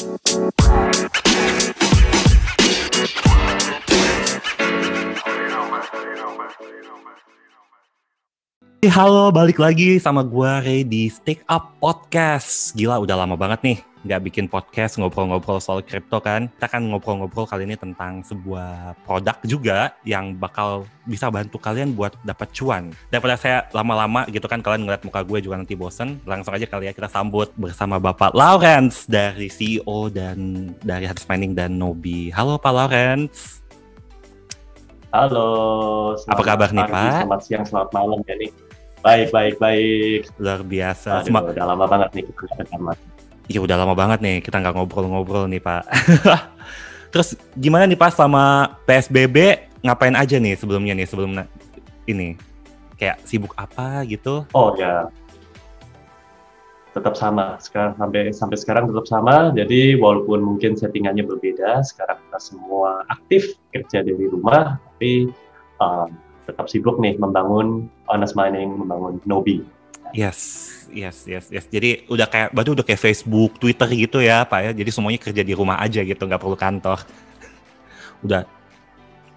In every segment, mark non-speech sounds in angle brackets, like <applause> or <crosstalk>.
Bye. Halo, balik lagi sama gue Ray di Stick Up Podcast. Gila, udah lama banget nih nggak bikin podcast ngobrol-ngobrol soal kripto kan. Kita kan ngobrol-ngobrol kali ini tentang sebuah produk juga yang bakal bisa bantu kalian buat dapat cuan. Daripada saya lama-lama gitu kan kalian ngeliat muka gue juga nanti bosen, langsung aja kali ya kita sambut bersama Bapak Lawrence dari CEO dan dari Hades Mining dan Nobi. Halo Pak Lawrence. Halo, apa kabar nih Pak? Selamat siang, selamat malam ya nih. Baik, baik, baik. Luar biasa. Aduh, udah lama banget nih kita Iya udah lama banget nih kita nggak ngobrol-ngobrol nih Pak. <laughs> Terus gimana nih Pak selama PSBB ngapain aja nih sebelumnya nih sebelum ini kayak sibuk apa gitu? Oh ya tetap sama sekarang sampai sampai sekarang tetap sama. Jadi walaupun mungkin settingannya berbeda, sekarang kita semua aktif kerja dari rumah, tapi um, tetap sibuk nih membangun honest mining, membangun Nobi. Yes, yes, yes, yes. Jadi udah kayak, berarti udah kayak Facebook, Twitter gitu ya, Pak ya. Jadi semuanya kerja di rumah aja gitu, nggak perlu kantor. <laughs> udah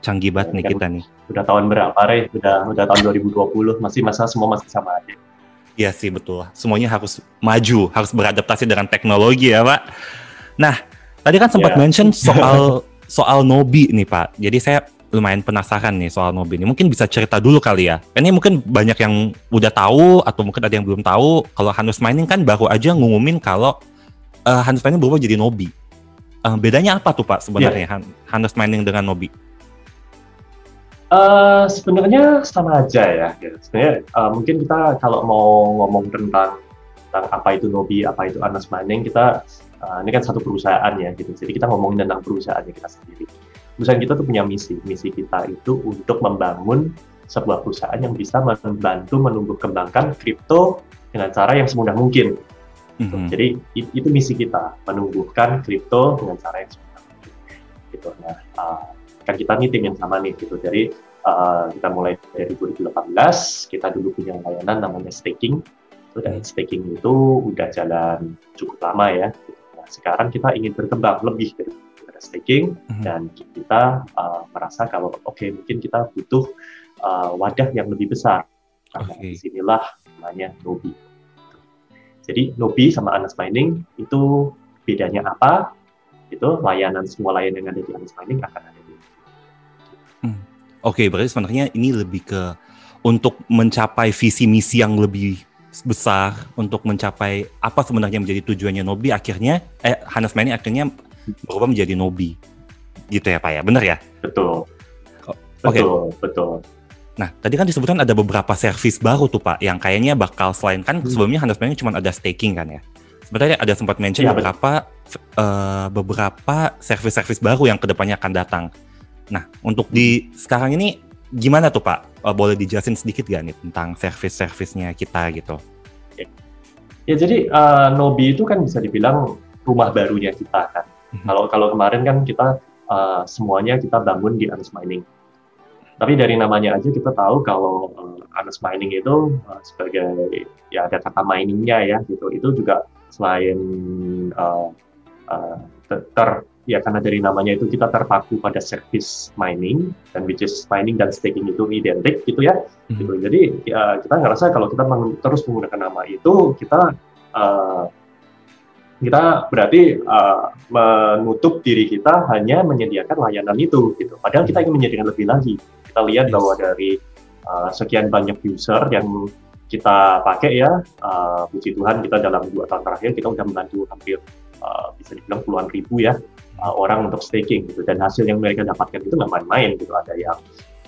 canggih banget ya, nih kan kita nih. Udah tahun berapa, Re? Udah udah tahun 2020, masih masa semua masih sama aja. Iya sih betul. Semuanya harus maju, harus beradaptasi dengan teknologi ya, Pak. Nah, tadi kan sempat yeah. mention <laughs> soal soal Nobi nih, Pak. Jadi saya lumayan penasaran nih soal Nobi ini. Mungkin bisa cerita dulu kali ya. Ini mungkin banyak yang udah tahu atau mungkin ada yang belum tahu. Kalau Hanus Mining kan baru aja ngumumin kalau uh, Hanus Mining berubah jadi Nobi. Uh, bedanya apa tuh Pak sebenarnya yeah. Hanus Mining dengan Nobi? Uh, sebenarnya sama aja ya. Sebenarnya uh, mungkin kita kalau mau ngomong tentang tentang apa itu Nobi, apa itu Hanus Mining, kita uh, ini kan satu perusahaan ya gitu. Jadi kita ngomongin tentang perusahaannya kita sendiri perusahaan kita tuh punya misi. Misi kita itu untuk membangun sebuah perusahaan yang bisa membantu menumbuh kembangkan kripto dengan cara yang semudah mungkin. Mm-hmm. Jadi itu misi kita, menumbuhkan kripto dengan cara yang semudah mungkin. Gitu. Nah, uh, kan kita nih tim yang sama nih gitu. Jadi uh, kita mulai dari 2018, kita dulu punya layanan namanya staking. Dan staking itu udah jalan cukup lama ya. Nah, sekarang kita ingin berkembang lebih dari staking mm-hmm. dan kita uh, merasa kalau oke okay, mungkin kita butuh uh, wadah yang lebih besar karena okay. di sinilah namanya Nobi. Jadi Nobi sama Anas Mining itu bedanya apa? Itu layanan semua layanan yang ada di Anas Mining akan ada di. Hmm. Oke, okay, berarti sebenarnya ini lebih ke untuk mencapai visi misi yang lebih besar untuk mencapai apa sebenarnya menjadi tujuannya Nobi akhirnya eh Hanas Mining akhirnya berubah menjadi Nobi. Gitu ya Pak ya, benar ya? Betul. Oh. Okay. Betul, betul. Nah, tadi kan disebutkan ada beberapa service baru tuh Pak, yang kayaknya bakal selain kan hmm. sebelumnya Handas Bank cuma ada staking kan ya. Sebenarnya ada sempat mention ya, beberapa uh, beberapa service-service baru yang ke depannya akan datang. Nah, untuk di sekarang ini gimana tuh Pak? Uh, boleh dijelasin sedikit gak nih tentang service-servicenya kita gitu? Ya, jadi uh, Nobi itu kan bisa dibilang rumah barunya kita kan. Mhm. Kalau kalau kemarin kan kita uh, semuanya kita bangun di Anus Mining. Tapi dari namanya aja kita tahu kalau uh, Anus Mining itu uh, sebagai ya ada kata miningnya ya gitu. Itu juga selain uh, uh, ter ya karena dari namanya itu kita terpaku pada service mining dan which is mining dan staking itu identik gitu ya hmm. gitu jadi ya, kita ngerasa kalau kita terus menggunakan nama itu kita uh, kita berarti uh, menutup diri kita hanya menyediakan layanan itu gitu. Padahal kita ingin menyediakan lebih lagi. Kita lihat yes. bahwa dari uh, sekian banyak user yang kita pakai ya, uh, puji Tuhan kita dalam dua tahun terakhir kita udah membantu hampir uh, bisa dibilang puluhan ribu ya uh, orang untuk staking gitu. Dan hasil yang mereka dapatkan itu nggak main-main gitu. Ada yang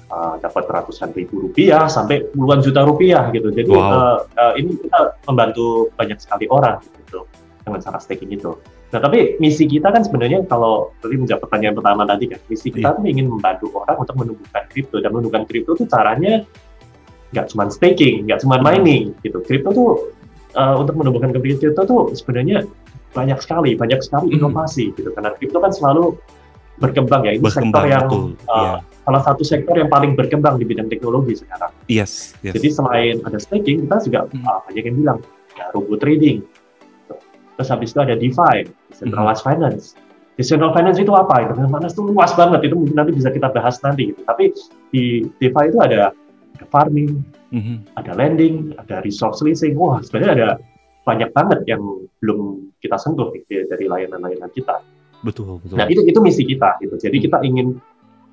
uh, dapat ratusan ribu rupiah sampai puluhan juta rupiah gitu. Jadi wow. uh, uh, ini kita membantu banyak sekali orang gitu dengan cara staking itu. Nah, tapi misi kita kan sebenarnya kalau tadi menjawab pertanyaan pertama tadi kan, misi kita yeah. tuh ingin membantu orang untuk menumbuhkan kripto dan menumbuhkan kripto itu caranya nggak cuma staking, nggak cuma mining gitu. Kripto tuh uh, untuk menumbuhkan kripto tuh sebenarnya banyak sekali, banyak sekali hmm. inovasi gitu. Karena kripto kan selalu berkembang ya. Ini berkembang, sektor yang betul. Uh, yeah. salah satu sektor yang paling berkembang di bidang teknologi sekarang. Yes. yes. Jadi selain ada staking, kita juga hmm. uh, banyak yang bilang ya robot trading, Terus habis itu ada DeFi, decentralized mm -hmm. finance. Decentralized finance itu apa? Decentralized finance itu luas banget, itu mungkin nanti bisa kita bahas nanti. Gitu. Tapi di DeFi itu ada, ada farming, mm -hmm. ada lending, ada resource leasing. Wah, sebenarnya ada banyak banget yang belum kita sentuh gitu, dari layanan-layanan kita. Betul, betul. Nah, itu itu misi kita gitu. Jadi kita ingin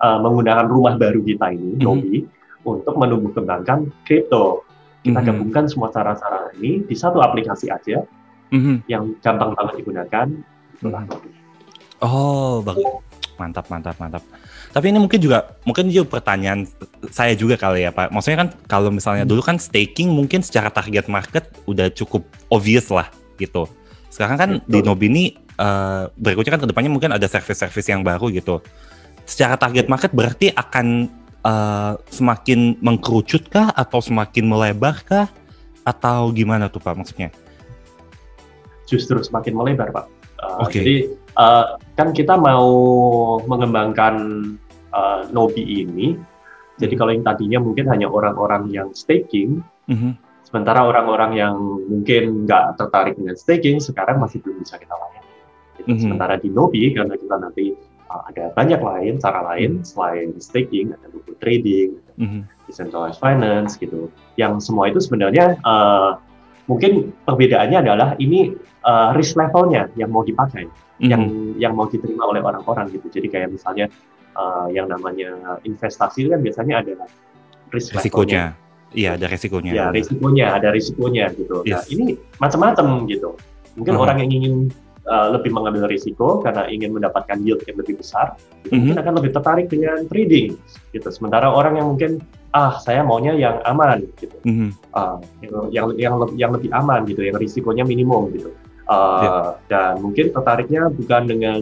uh, menggunakan rumah baru kita ini, mm -hmm. untuk menumbuh kembangkan kripto. Kita mm -hmm. gabungkan semua cara-cara ini di satu aplikasi aja mm -hmm. yang gampang banget digunakan. Itulah mm -hmm. Oh, bagus. Mantap, mantap, mantap. Tapi ini mungkin juga mungkin juga pertanyaan saya juga kali ya Pak. Maksudnya kan kalau misalnya dulu kan staking mungkin secara target market udah cukup obvious lah gitu. Sekarang kan Betul. di Nobi ini uh, berikutnya kan ke depannya mungkin ada service-service yang baru gitu. Secara target market berarti akan uh, semakin mengkerucut kah atau semakin melebar kah atau gimana tuh Pak maksudnya? Justru semakin melebar Pak. Uh, okay. Jadi uh, kan kita mau mengembangkan uh, Nobi ini. Jadi kalau yang tadinya mungkin hanya orang-orang yang staking, mm-hmm. sementara orang-orang yang mungkin nggak tertarik dengan staking sekarang masih belum bisa kita layani. Gitu. Mm-hmm. Sementara di Nobi karena kita nanti uh, ada banyak lain cara lain mm-hmm. selain staking, ada buku trading, mm-hmm. decentralized finance gitu. Yang semua itu sebenarnya uh, mungkin perbedaannya adalah ini uh, risk levelnya yang mau dipakai, mm-hmm. yang yang mau diterima oleh orang-orang gitu. Jadi kayak misalnya uh, yang namanya investasi kan biasanya ada risk risikonya. Iya, ada risikonya. Ya, risikonya, ada risikonya gitu. Nah, yes. Nah, ini macam-macam gitu. Mungkin uh-huh. orang yang ingin uh, lebih mengambil risiko karena ingin mendapatkan yield yang lebih besar, uh-huh. mungkin akan lebih tertarik dengan trading gitu. Sementara orang yang mungkin ah saya maunya yang aman gitu, uh-huh. uh, yang, yang yang yang lebih aman gitu, yang risikonya minimum gitu. Uh, yeah. dan mungkin tertariknya bukan dengan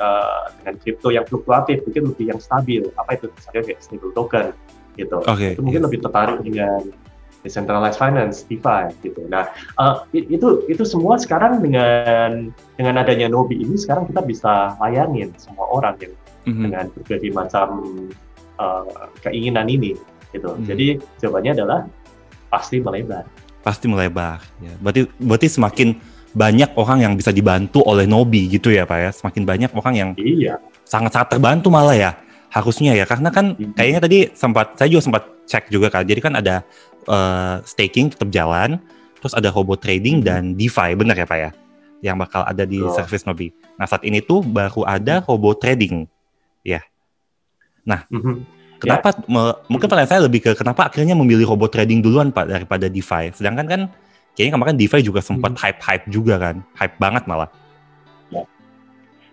uh, dengan kripto yang fluktuatif, mungkin lebih yang stabil. Apa itu misalnya kayak stable token gitu. Okay. Itu mungkin yes. lebih tertarik dengan decentralized finance, DeFi gitu. Nah, uh, itu itu semua sekarang dengan dengan adanya Nobi ini sekarang kita bisa layanin semua orang yang mm-hmm. dengan berbagai macam uh, keinginan ini gitu. Mm-hmm. Jadi jawabannya adalah pasti melebar. Pasti melebar. Ya. Berarti berarti semakin banyak orang yang bisa dibantu oleh Nobi gitu ya Pak ya. Semakin banyak orang yang iya. sangat-sangat terbantu malah ya. Harusnya ya karena kan hmm. kayaknya tadi sempat saya juga sempat cek juga kan. Jadi kan ada uh, staking tetap jalan, terus ada robot trading hmm. dan DeFi benar ya Pak ya. Yang bakal ada di oh. service Nobi. Nah, saat ini tuh baru ada robot trading. Ya. Nah, -hmm. Kenapa ya. mungkin pertanyaan saya lebih ke kenapa akhirnya memilih robot trading duluan Pak daripada DeFi? Sedangkan kan kayaknya kemarin DeFi juga sempat hmm. hype-hype juga kan, hype banget malah. Ya,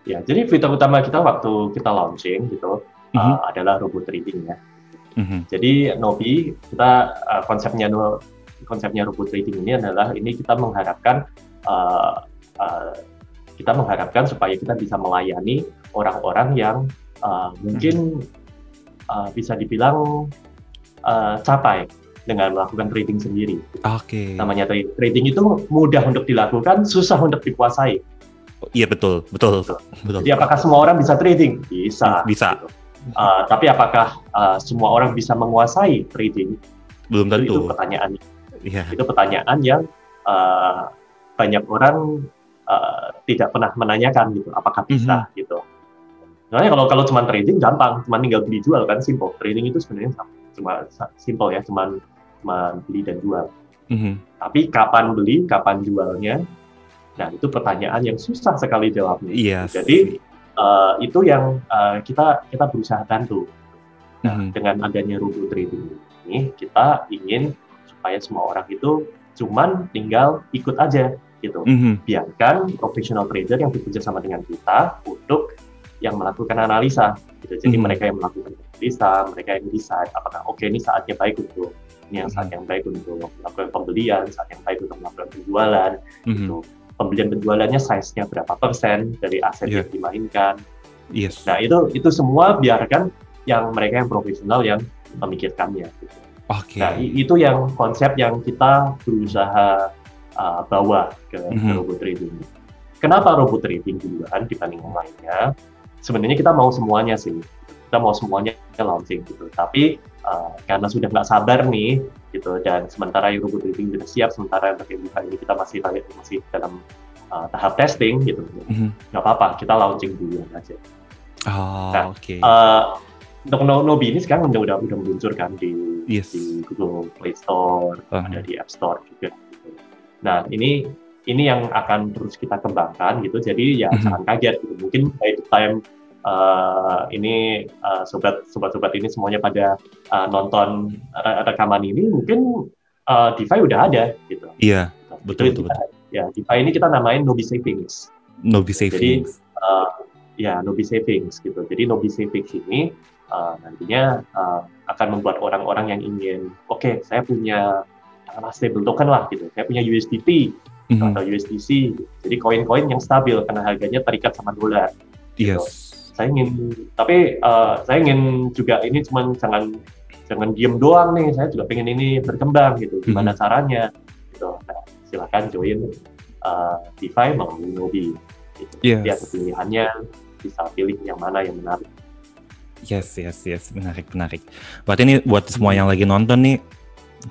ya jadi fitur utama kita waktu kita launching gitu mm -hmm. uh, adalah robot trading ya. Mm -hmm. Jadi Nobi kita uh, konsepnya konsepnya robot trading ini adalah ini kita mengharapkan uh, uh, kita mengharapkan supaya kita bisa melayani orang-orang yang uh, mungkin uh, bisa dibilang uh, capai dengan melakukan trading sendiri. Oke. Okay. Namanya trading itu mudah untuk dilakukan, susah untuk dikuasai. Iya betul, betul, betul. Jadi apakah semua orang bisa trading? Bisa. Bisa. Gitu. Uh, tapi apakah uh, semua orang bisa menguasai trading? Belum tentu. Itu, itu pertanyaan. Yeah. Itu pertanyaan yang uh, banyak orang uh, tidak pernah menanyakan gitu. Apakah bisa mm -hmm. gitu? Soalnya kalau kalau cuma trading gampang, cuma tinggal beli jual kan simple. Trading itu sebenarnya cuma simple ya, cuma cuma beli dan jual. Mm-hmm. Tapi kapan beli, kapan jualnya, nah itu pertanyaan yang susah sekali jawabnya. Yes. Jadi uh, itu yang uh, kita kita berusaha bantu. Nah, mm-hmm. dengan adanya robot trading ini, kita ingin supaya semua orang itu cuman tinggal ikut aja gitu. Mm-hmm. Biarkan profesional trader yang bekerja sama dengan kita untuk yang melakukan analisa gitu. Jadi mm-hmm. mereka yang melakukan analisa, mereka yang decide apakah oke okay, ini saatnya baik untuk ini yang saat yang baik untuk melakukan pembelian, saat yang baik untuk melakukan penjualan, mm-hmm. gitu. Pembelian penjualannya size-nya berapa persen dari aset yeah. yang dimainkan. Yes. Nah itu itu semua biarkan yang mereka yang profesional yang memikirkannya. Gitu. Okay. Nah itu yang konsep yang kita berusaha uh, bawa ke, mm-hmm. ke robot trading. Kenapa robot trading duluan dibanding yang lainnya? Sebenarnya kita mau semuanya sih kita mau semuanya launching gitu. Tapi uh, karena sudah nggak sabar nih gitu dan sementara Eurobot Trading sudah siap, sementara untuk yang ini kita masih masih dalam uh, tahap testing gitu. Mm-hmm. Nggak apa-apa, kita launching dulu aja. Oh, nah, oke. Okay. Uh, untuk Nobi ini sekarang udah udah udah meluncur kan di, yes. di Google Play Store, uh-huh. ada di App Store juga. Gitu. Nah ini ini yang akan terus kita kembangkan gitu. Jadi ya uh-huh. jangan kaget gitu. Mungkin by the time uh, ini uh, sobat sobat-sobat ini semuanya pada uh, nonton rekaman ini mungkin uh, DeFi udah ada gitu. Iya. Betul, betul, betul. Ya, DeFi ini kita namain Nobi Savings. Nobi Savings. Jadi, uh, ya Nobi Savings gitu. Jadi Nobi Savings ini uh, nantinya uh, akan membuat orang-orang yang ingin, oke, okay, saya punya uh, stable token lah gitu, saya punya USDT mm-hmm. atau USDC, jadi koin-koin yang stabil karena harganya terikat sama dolar. Gitu. Yes. Saya ingin, tapi uh, saya ingin juga ini cuma jangan jangan diem doang nih, saya juga pengen ini berkembang gitu, gimana mm-hmm. caranya? Gitu. Nah, silakan join uh, DeFi melalui Nobi. Gitu. Yes. Lihat pilihannya, bisa pilih yang mana yang menarik. Yes, yes, yes, menarik, menarik. Berarti ini buat semua yang lagi nonton nih,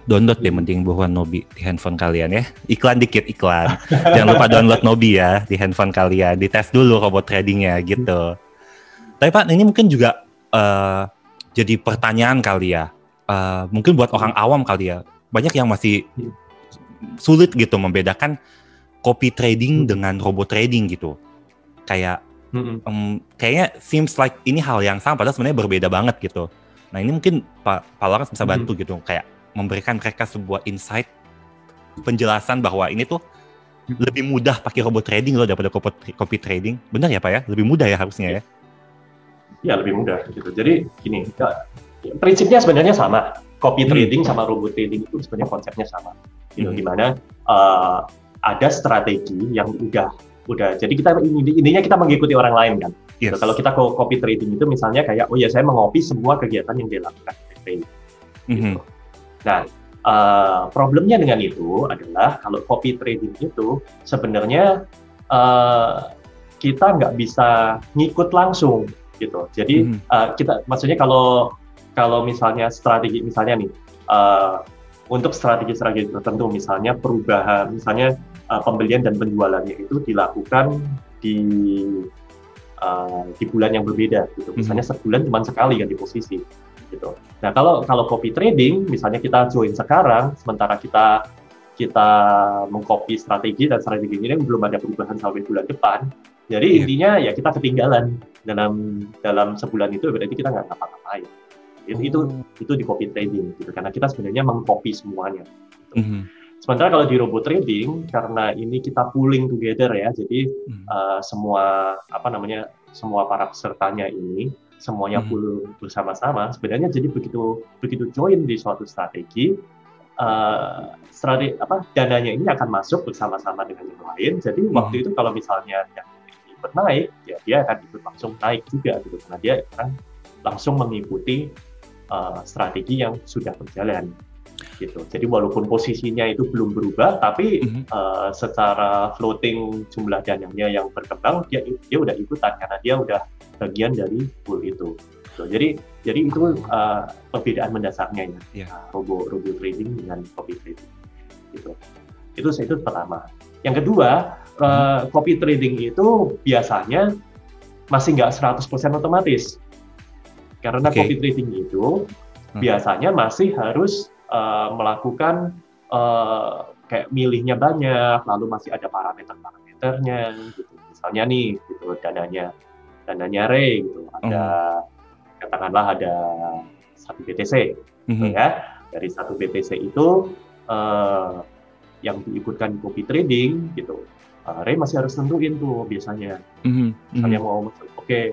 download deh mending buruan Nobi di handphone kalian ya. Iklan dikit, iklan. <laughs> Jangan lupa download Nobi ya di handphone kalian. Dites dulu robot tradingnya gitu. Tapi Pak, ini mungkin juga uh, jadi pertanyaan kali ya. Uh, mungkin buat orang awam kali ya. Banyak yang masih sulit gitu membedakan copy trading dengan robot trading gitu. Kayak. Um, kayaknya seems like ini hal yang sama padahal sebenarnya berbeda banget gitu. Nah ini mungkin Pak Pak Lawrence bisa bantu mm-hmm. gitu kayak memberikan mereka sebuah insight penjelasan bahwa ini tuh lebih mudah pakai robot trading loh daripada copy, copy trading. Benar ya Pak ya? Lebih mudah ya harusnya ya? Ya lebih mudah gitu. Jadi gini, ya, prinsipnya sebenarnya sama. Copy hmm. trading sama robot trading itu sebenarnya konsepnya sama. Gitu, hmm. Di mana uh, ada strategi yang udah udah jadi kita intinya kita mengikuti orang lain kan yes. so, kalau kita copy trading itu misalnya kayak oh ya saya mengopi semua kegiatan yang dilakukan mm -hmm. nah uh, problemnya dengan itu adalah kalau copy trading itu sebenarnya uh, kita nggak bisa ngikut langsung gitu jadi mm -hmm. uh, kita maksudnya kalau kalau misalnya strategi misalnya nih uh, untuk strategi-strategi tertentu misalnya perubahan misalnya uh, pembelian dan penjualannya itu dilakukan di uh, di bulan yang berbeda gitu. Hmm. Misalnya sebulan cuma sekali kan di posisi gitu. Nah, kalau kalau copy trading misalnya kita join sekarang sementara kita kita mengcopy strategi dan strategi ini belum ada perubahan sampai bulan depan. Jadi yeah. intinya ya kita ketinggalan dalam dalam sebulan itu berarti kita nggak ngapa-ngapain. Itu, itu oh. itu di copy trading gitu karena kita sebenarnya mengcopy semuanya. Gitu. Mm -hmm. Sementara kalau di robot trading karena ini kita pooling together ya, jadi hmm. uh, semua apa namanya semua para pesertanya ini semuanya hmm. pool bersama-sama. Sebenarnya jadi begitu begitu join di suatu strategi, uh, strategi apa dananya ini akan masuk bersama-sama dengan yang lain. Jadi hmm. waktu itu kalau misalnya yang ikut naik, ya dia akan ikut langsung naik juga gitu karena dia akan langsung mengikuti uh, strategi yang sudah berjalan gitu. Jadi walaupun posisinya itu belum berubah, tapi mm -hmm. uh, secara floating jumlah dananya yang berkembang dia dia udah ikutan karena dia udah bagian dari pool itu. So, jadi jadi itu uh, perbedaan mendasarnya ya yeah. uh, robo robo trading dengan copy trading gitu. Itu itu pertama. Yang kedua. Uh, copy trading itu biasanya masih nggak 100% otomatis. Karena okay. copy trading itu hmm. biasanya masih harus uh, melakukan uh, kayak milihnya banyak, lalu masih ada parameter-parameternya, gitu. Misalnya nih, gitu dananya, dananya Ray, gitu. Ada mm. katakanlah ada satu BTC, mm-hmm. gitu ya. Dari satu BTC itu uh, yang diikutkan copy trading, gitu. Uh, Ray masih harus tentuin tuh biasanya. Mm-hmm. Misalnya mau, oke, okay,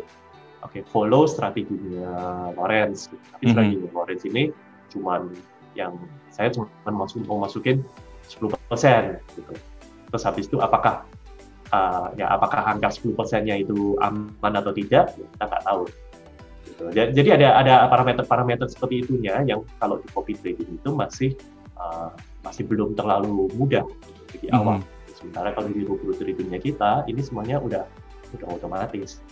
oke okay, follow strateginya Lawrence. Gitu. Tapi mm-hmm. strategi Lawrence ini cuman yang saya cuma masuk, mau masukin 10% gitu. Terus habis itu apakah uh, ya apakah angka 10 persennya itu aman atau tidak ya kita nggak tahu. Gitu. Jadi ada ada parameter-parameter seperti itunya yang kalau di copy trading itu masih uh, masih belum terlalu mudah di awal. Mm -hmm. Sementara kalau di robot tradingnya kita ini semuanya udah udah otomatis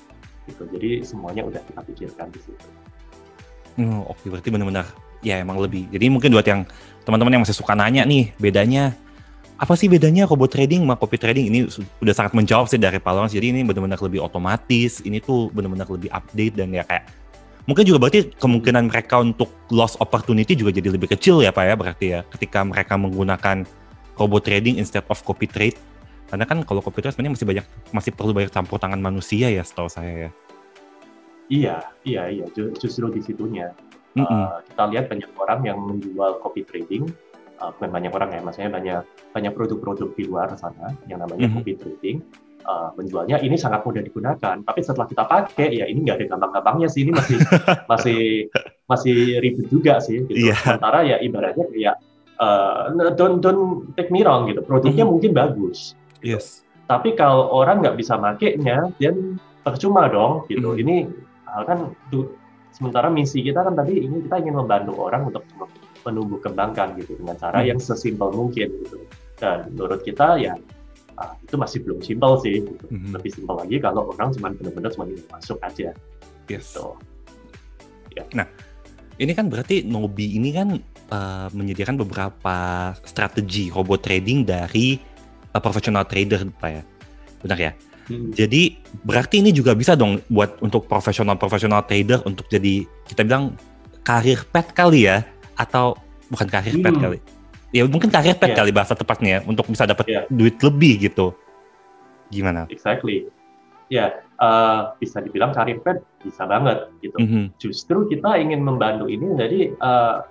gitu. Jadi semuanya udah kita pikirkan di situ. Hmm, oke, berarti benar-benar ya emang lebih. Jadi mungkin buat yang teman-teman yang masih suka nanya nih, bedanya apa sih bedanya robot trading sama copy trading? Ini udah sangat menjawab sih dari Pak Lawrence. Jadi ini benar-benar lebih otomatis, ini tuh benar-benar lebih update dan ya kayak mungkin juga berarti kemungkinan mereka untuk loss opportunity juga jadi lebih kecil ya Pak ya berarti ya ketika mereka menggunakan robot trading instead of copy trade. Karena kan kalau copy trade sebenarnya masih banyak masih perlu banyak campur tangan manusia ya setahu saya ya. Iya, iya, iya. Justru di situnya. Mm -hmm. uh, kita lihat banyak orang yang menjual copy trading uh, bukan banyak orang ya, maksudnya banyak banyak produk-produk di luar sana yang namanya mm -hmm. copy trading uh, menjualnya ini sangat mudah digunakan. Tapi setelah kita pakai, ya ini nggak ada gampang-gampangnya sih, ini masih <laughs> masih masih ribet juga sih. Gitu. Yeah. Sementara ya ibaratnya kayak uh, don't don't take me wrong gitu, produknya mm -hmm. mungkin bagus. Gitu. Yes. Tapi kalau orang nggak bisa makainya, dan percuma dong gitu. Mm -hmm. Ini hal kan sementara misi kita kan tadi ini kita ingin membantu orang untuk menumbuh kembangkan gitu dengan cara hmm. yang sesimpel mungkin gitu. Dan menurut kita ya uh, itu masih belum simpel sih. Gitu. Hmm. Lebih simpel lagi kalau orang cuma benar-benar cuma masuk aja. Yes. Gitu. Ya. Nah, ini kan berarti Nobi ini kan uh, menyediakan beberapa strategi robot trading dari uh, professional trader, Pak ya. Benar ya? Hmm. Jadi berarti ini juga bisa dong buat untuk profesional-profesional trader untuk jadi kita bilang karir pet kali ya atau bukan karir hmm. pet kali. Ya mungkin karir pet yeah. kali bahasa tepatnya ya, untuk bisa dapat yeah. duit lebih gitu. Gimana? Exactly. Ya, yeah, uh, bisa dibilang karir pet bisa banget gitu. Mm -hmm. Justru kita ingin membantu ini jadi uh,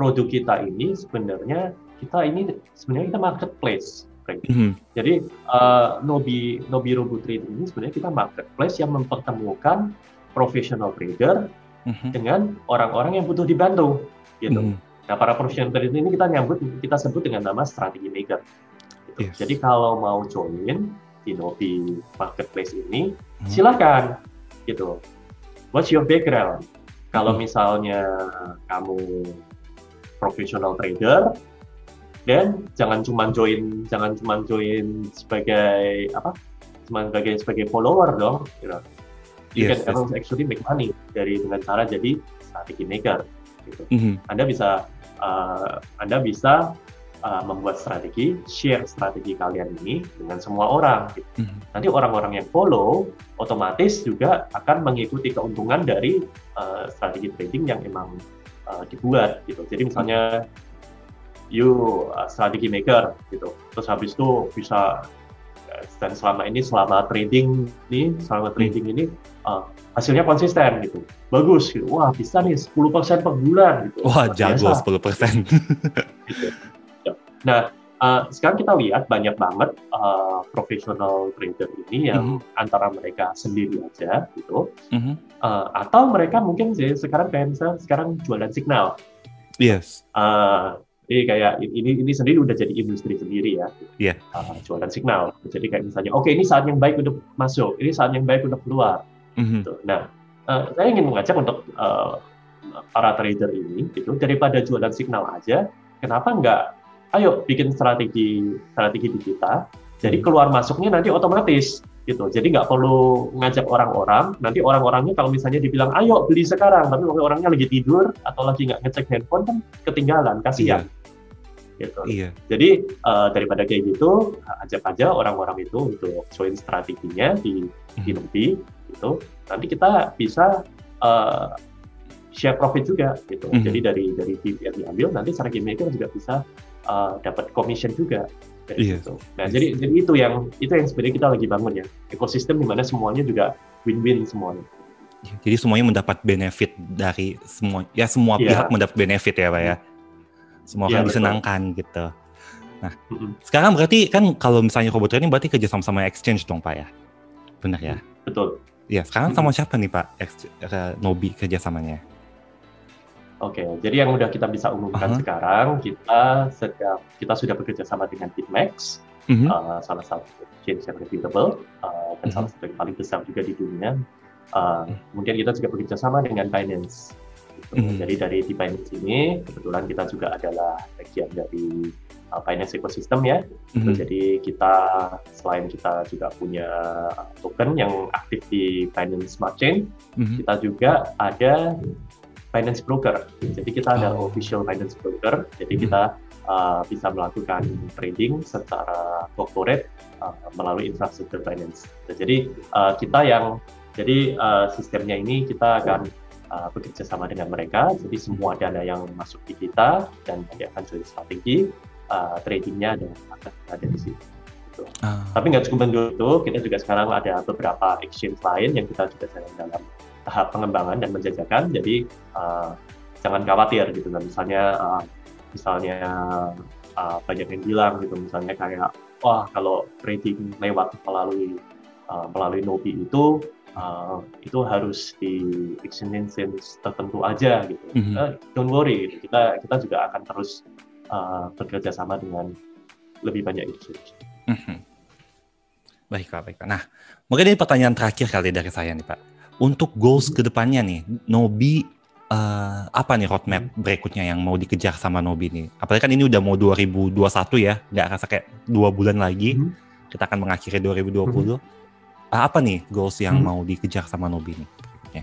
produk kita ini sebenarnya kita ini sebenarnya kita marketplace. Mm -hmm. Jadi uh, Nobi Nobi Robot Trading ini sebenarnya kita marketplace yang mempertemukan professional trader hmm dengan orang-orang yang butuh dibantu gitu. Mm-hmm. Nah, para profesional trader ini kita nyambut kita sebut dengan nama strategi maker. Gitu. Yes. Jadi kalau mau join di Novi Marketplace ini, mm-hmm. silakan gitu. What's your background? Kalau mm-hmm. misalnya kamu profesional trader, dan jangan cuma join jangan cuma join sebagai apa cuma sebagai sebagai follower dong gitu you yes, can yes. actually make money dari dengan cara jadi strategi maker gitu. Mm-hmm. Anda bisa uh, Anda bisa uh, membuat strategi, share strategi kalian ini dengan semua orang. Gitu. Mm-hmm. Nanti orang-orang yang follow otomatis juga akan mengikuti keuntungan dari uh, strategi trading yang emang uh, dibuat gitu. Jadi misalnya you uh, strategi maker gitu, terus habis itu bisa dan selama ini selama trading ini selama hmm. trading ini uh, hasilnya konsisten gitu bagus gitu wah bisa nih 10% per bulan gitu wah jago sepuluh persen gitu. Ya. nah uh, sekarang kita lihat banyak banget uh, profesional trader ini yang mm -hmm. antara mereka sendiri aja gitu mm -hmm. Uh, atau mereka mungkin sih sekarang kayak misalnya sekarang jualan signal yes uh, jadi kayak ini ini sendiri udah jadi industri sendiri ya. Iya. Yeah. Uh, jualan signal. Jadi kayak misalnya, oke okay, ini saat yang baik untuk masuk, ini saat yang baik untuk keluar. Mm-hmm. Gitu. Nah, uh, saya ingin mengajak untuk uh, para trader ini, gitu, daripada jualan signal aja, kenapa nggak? Ayo bikin strategi strategi di kita. Jadi mhm. keluar masuknya nanti otomatis gitu. Jadi nggak perlu ngajak orang-orang. Nanti orang-orangnya kalau misalnya dibilang ayo beli sekarang, tapi orangnya lagi tidur atau lagi nggak ngecek handphone kan ketinggalan, kasihan. Iya. Gitu. Iya. Jadi uh, daripada kayak gitu, ajak aja orang-orang itu untuk join strateginya di hmm. di gitu. Nanti kita bisa uh, share profit juga gitu. Mm -hmm. Jadi dari dari fee yang diambil nanti strategi maker juga bisa uh, dapat commission juga dari yes. Iya. Nah, yes. jadi jadi itu yang itu yang sebenarnya kita lagi bangun ya. Ekosistem di mana semuanya juga win-win semuanya. Jadi semuanya mendapat benefit dari semua ya semua yeah. pihak mendapat benefit ya, Pak ya. Semua yeah, kan disenangkan gitu. Nah, mm-hmm. sekarang berarti kan kalau misalnya robot ini berarti kerja sama sama exchange dong, Pak ya. Benar ya? Betul. Iya, sekarang sama siapa nih Pak uh, Nobi kerjasamanya? Oke, okay, jadi yang udah kita bisa umumkan uh -huh. sekarang, kita sedang kita sudah bekerja sama dengan BitMEX, uh -huh. uh, salah satu exchange yang reputable uh, dan uh -huh. salah satu yang paling besar juga di dunia. Uh, -huh. Kemudian kita juga bekerja sama dengan Binance. Gitu. Uh -huh. Jadi dari di Binance ini kebetulan kita juga adalah bagian dari uh, finance ecosystem ya. Uh -huh. Jadi kita selain kita juga punya token yang aktif di Binance Smart Chain, uh -huh. kita juga ada finance broker. Jadi kita ada oh. official finance broker. Jadi hmm. kita uh, bisa melakukan trading secara corporate uh, melalui infrastruktur finance. Jadi uh, kita yang jadi uh, sistemnya ini kita akan uh, bekerja sama dengan mereka. Jadi semua dana yang masuk di kita dan nanti akan jadi strategi uh, tradingnya dan akan ada di situ. Gitu. Uh. Tapi nggak cukup itu, kita juga sekarang ada beberapa exchange lain yang kita juga sedang dalam tahap pengembangan dan menjajakan. Jadi uh, jangan khawatir gitu. Nah, misalnya uh, misalnya uh, banyak yang bilang gitu, misalnya kayak wah kalau trading lewat melalui uh, melalui Nobi itu uh, itu harus di exchange tertentu aja gitu. Mm-hmm. Uh, don't worry, gitu. kita kita juga akan terus uh, bekerja sama dengan lebih banyak exchange. Mm-hmm. Baiklah, baiklah. Nah, mungkin ini pertanyaan terakhir kali dari saya nih Pak. Untuk goals ke depannya nih, Nobi uh, apa nih roadmap mm-hmm. berikutnya yang mau dikejar sama Nobi nih? Apalagi kan ini udah mau 2021 ya, nggak rasa kayak dua bulan lagi. Mm-hmm. Kita akan mengakhiri 2020. Mm-hmm apa nih goals yang hmm. mau dikejar sama Nobi nih? Okay.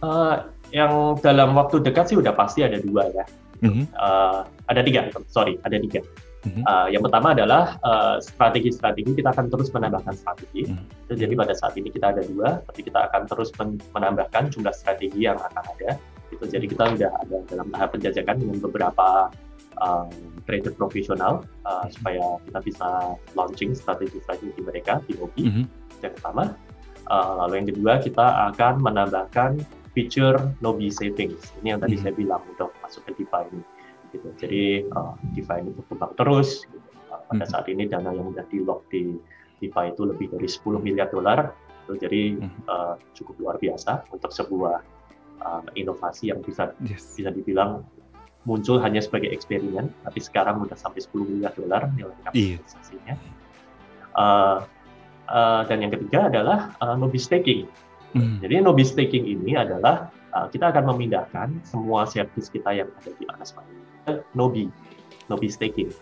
Uh, eh, yang dalam waktu dekat sih udah pasti ada dua ya. Mm-hmm. Uh, ada tiga, sorry, ada tiga. Mm-hmm. Uh, yang pertama adalah strategi-strategi kita akan terus menambahkan strategi. Mm-hmm. Jadi pada saat ini kita ada dua, tapi kita akan terus menambahkan jumlah strategi yang akan ada. Gitu. Jadi kita sudah ada dalam tahap penjajakan dengan beberapa um, trader profesional uh, supaya kita bisa launching strategi-strategi mereka di Mobi. Mm -hmm. Yang pertama, uh, lalu yang kedua kita akan menambahkan feature Nobi Savings. Ini yang tadi mm -hmm. saya bilang untuk masuk ke DeFi ini. Gitu. Jadi uh, DeFi ini berkembang terus. Gitu. Uh, pada saat ini dana yang sudah di lock di DeFi itu lebih dari 10 miliar dolar. Gitu. Jadi uh, cukup luar biasa untuk sebuah uh, inovasi yang bisa yes. bisa dibilang muncul hanya sebagai eksperimen, tapi sekarang udah sampai 10 miliar dolar nilai iya. kapitalisasinya. Iya. Uh, uh, dan yang ketiga adalah uh, nobi staking. Mm. Jadi nobi staking ini adalah uh, kita akan memindahkan semua service kita yang ada di Anas Mining ke nobi, nobi staking.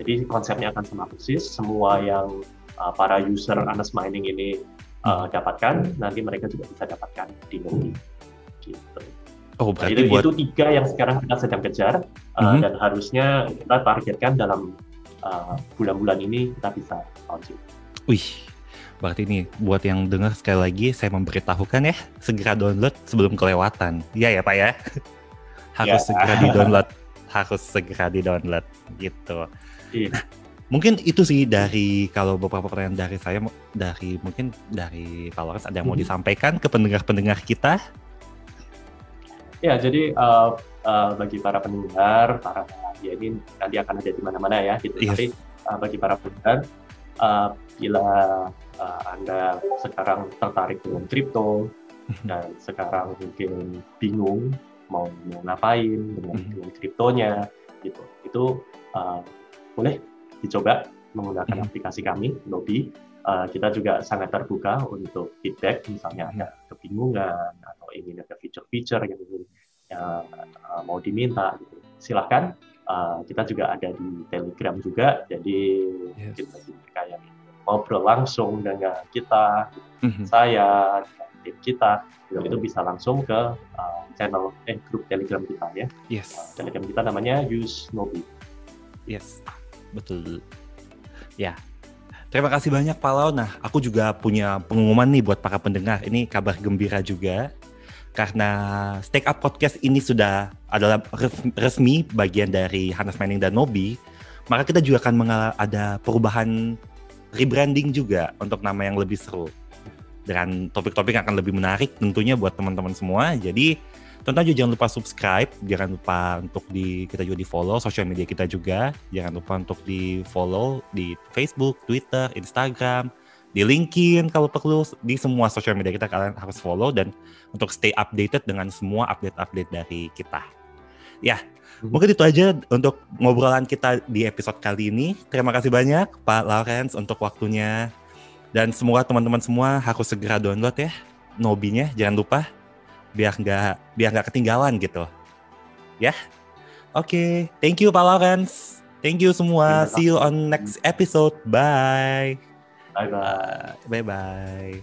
Jadi konsepnya akan sama persis. Semua yang uh, para user Anas Mining ini uh, dapatkan, nanti mereka juga bisa dapatkan di nobi. Gitu. Oh, berarti itu, buat... itu tiga yang sekarang kita sedang kejar uh, mm-hmm. dan harusnya kita targetkan dalam uh, bulan-bulan ini kita bisa launching. Wih, berarti ini buat yang dengar sekali lagi saya memberitahukan ya segera download sebelum kelewatan. Iya ya Pak ya. <laughs> harus ya. segera di download, <laughs> harus segera di download gitu. Iya. Nah, mungkin itu sih dari kalau beberapa pertanyaan dari saya dari mungkin dari Pak Lawrence ada yang mau mm-hmm. disampaikan ke pendengar-pendengar kita Ya, jadi uh, uh, bagi para pendengar, para ya ini nanti akan ada di mana-mana ya, gitu. Yes. Tapi uh, bagi para pendengar, uh, bila uh, anda sekarang tertarik dengan kripto dan sekarang mungkin bingung mau mau ngapain dengan, mm-hmm. dengan kriptonya, gitu, itu uh, boleh dicoba menggunakan mm -hmm. aplikasi kami, Nobi. Uh, kita juga sangat terbuka untuk feedback, misalnya ada kebingungan atau ingin ada fitur-fitur yang ingin uh, uh, mau diminta, gitu. silahkan. Uh, kita juga ada di Telegram juga, jadi yes. kita mereka yang ngobrol langsung dengan kita, mm-hmm. saya, tim kita, itu, itu bisa langsung ke uh, channel eh grup Telegram kita ya. Yes. Uh, Telegram kita namanya Use Nobi. Yes, betul. Ya, Terima kasih banyak Pak Lau. Nah, aku juga punya pengumuman nih buat para pendengar. Ini kabar gembira juga karena Stake Up Podcast ini sudah adalah resmi bagian dari Hanas Mining dan Nobi, maka kita juga akan ada perubahan rebranding juga untuk nama yang lebih seru. Dan topik-topik akan lebih menarik tentunya buat teman-teman semua. Jadi tentu aja jangan lupa subscribe, jangan lupa untuk di kita juga di follow sosial media kita juga, jangan lupa untuk di follow di Facebook, Twitter, Instagram, di LinkedIn kalau perlu di semua sosial media kita kalian harus follow dan untuk stay updated dengan semua update-update dari kita. Ya, hmm. mungkin itu aja untuk ngobrolan kita di episode kali ini. Terima kasih banyak Pak Lawrence untuk waktunya dan semoga teman-teman semua harus segera download ya Nobinya, jangan lupa biar nggak biar nggak ketinggalan gitu. Ya, oke, okay. thank you Pak Lawrence. Thank you semua. See you on next episode. Bye. Bye bye. Bye bye.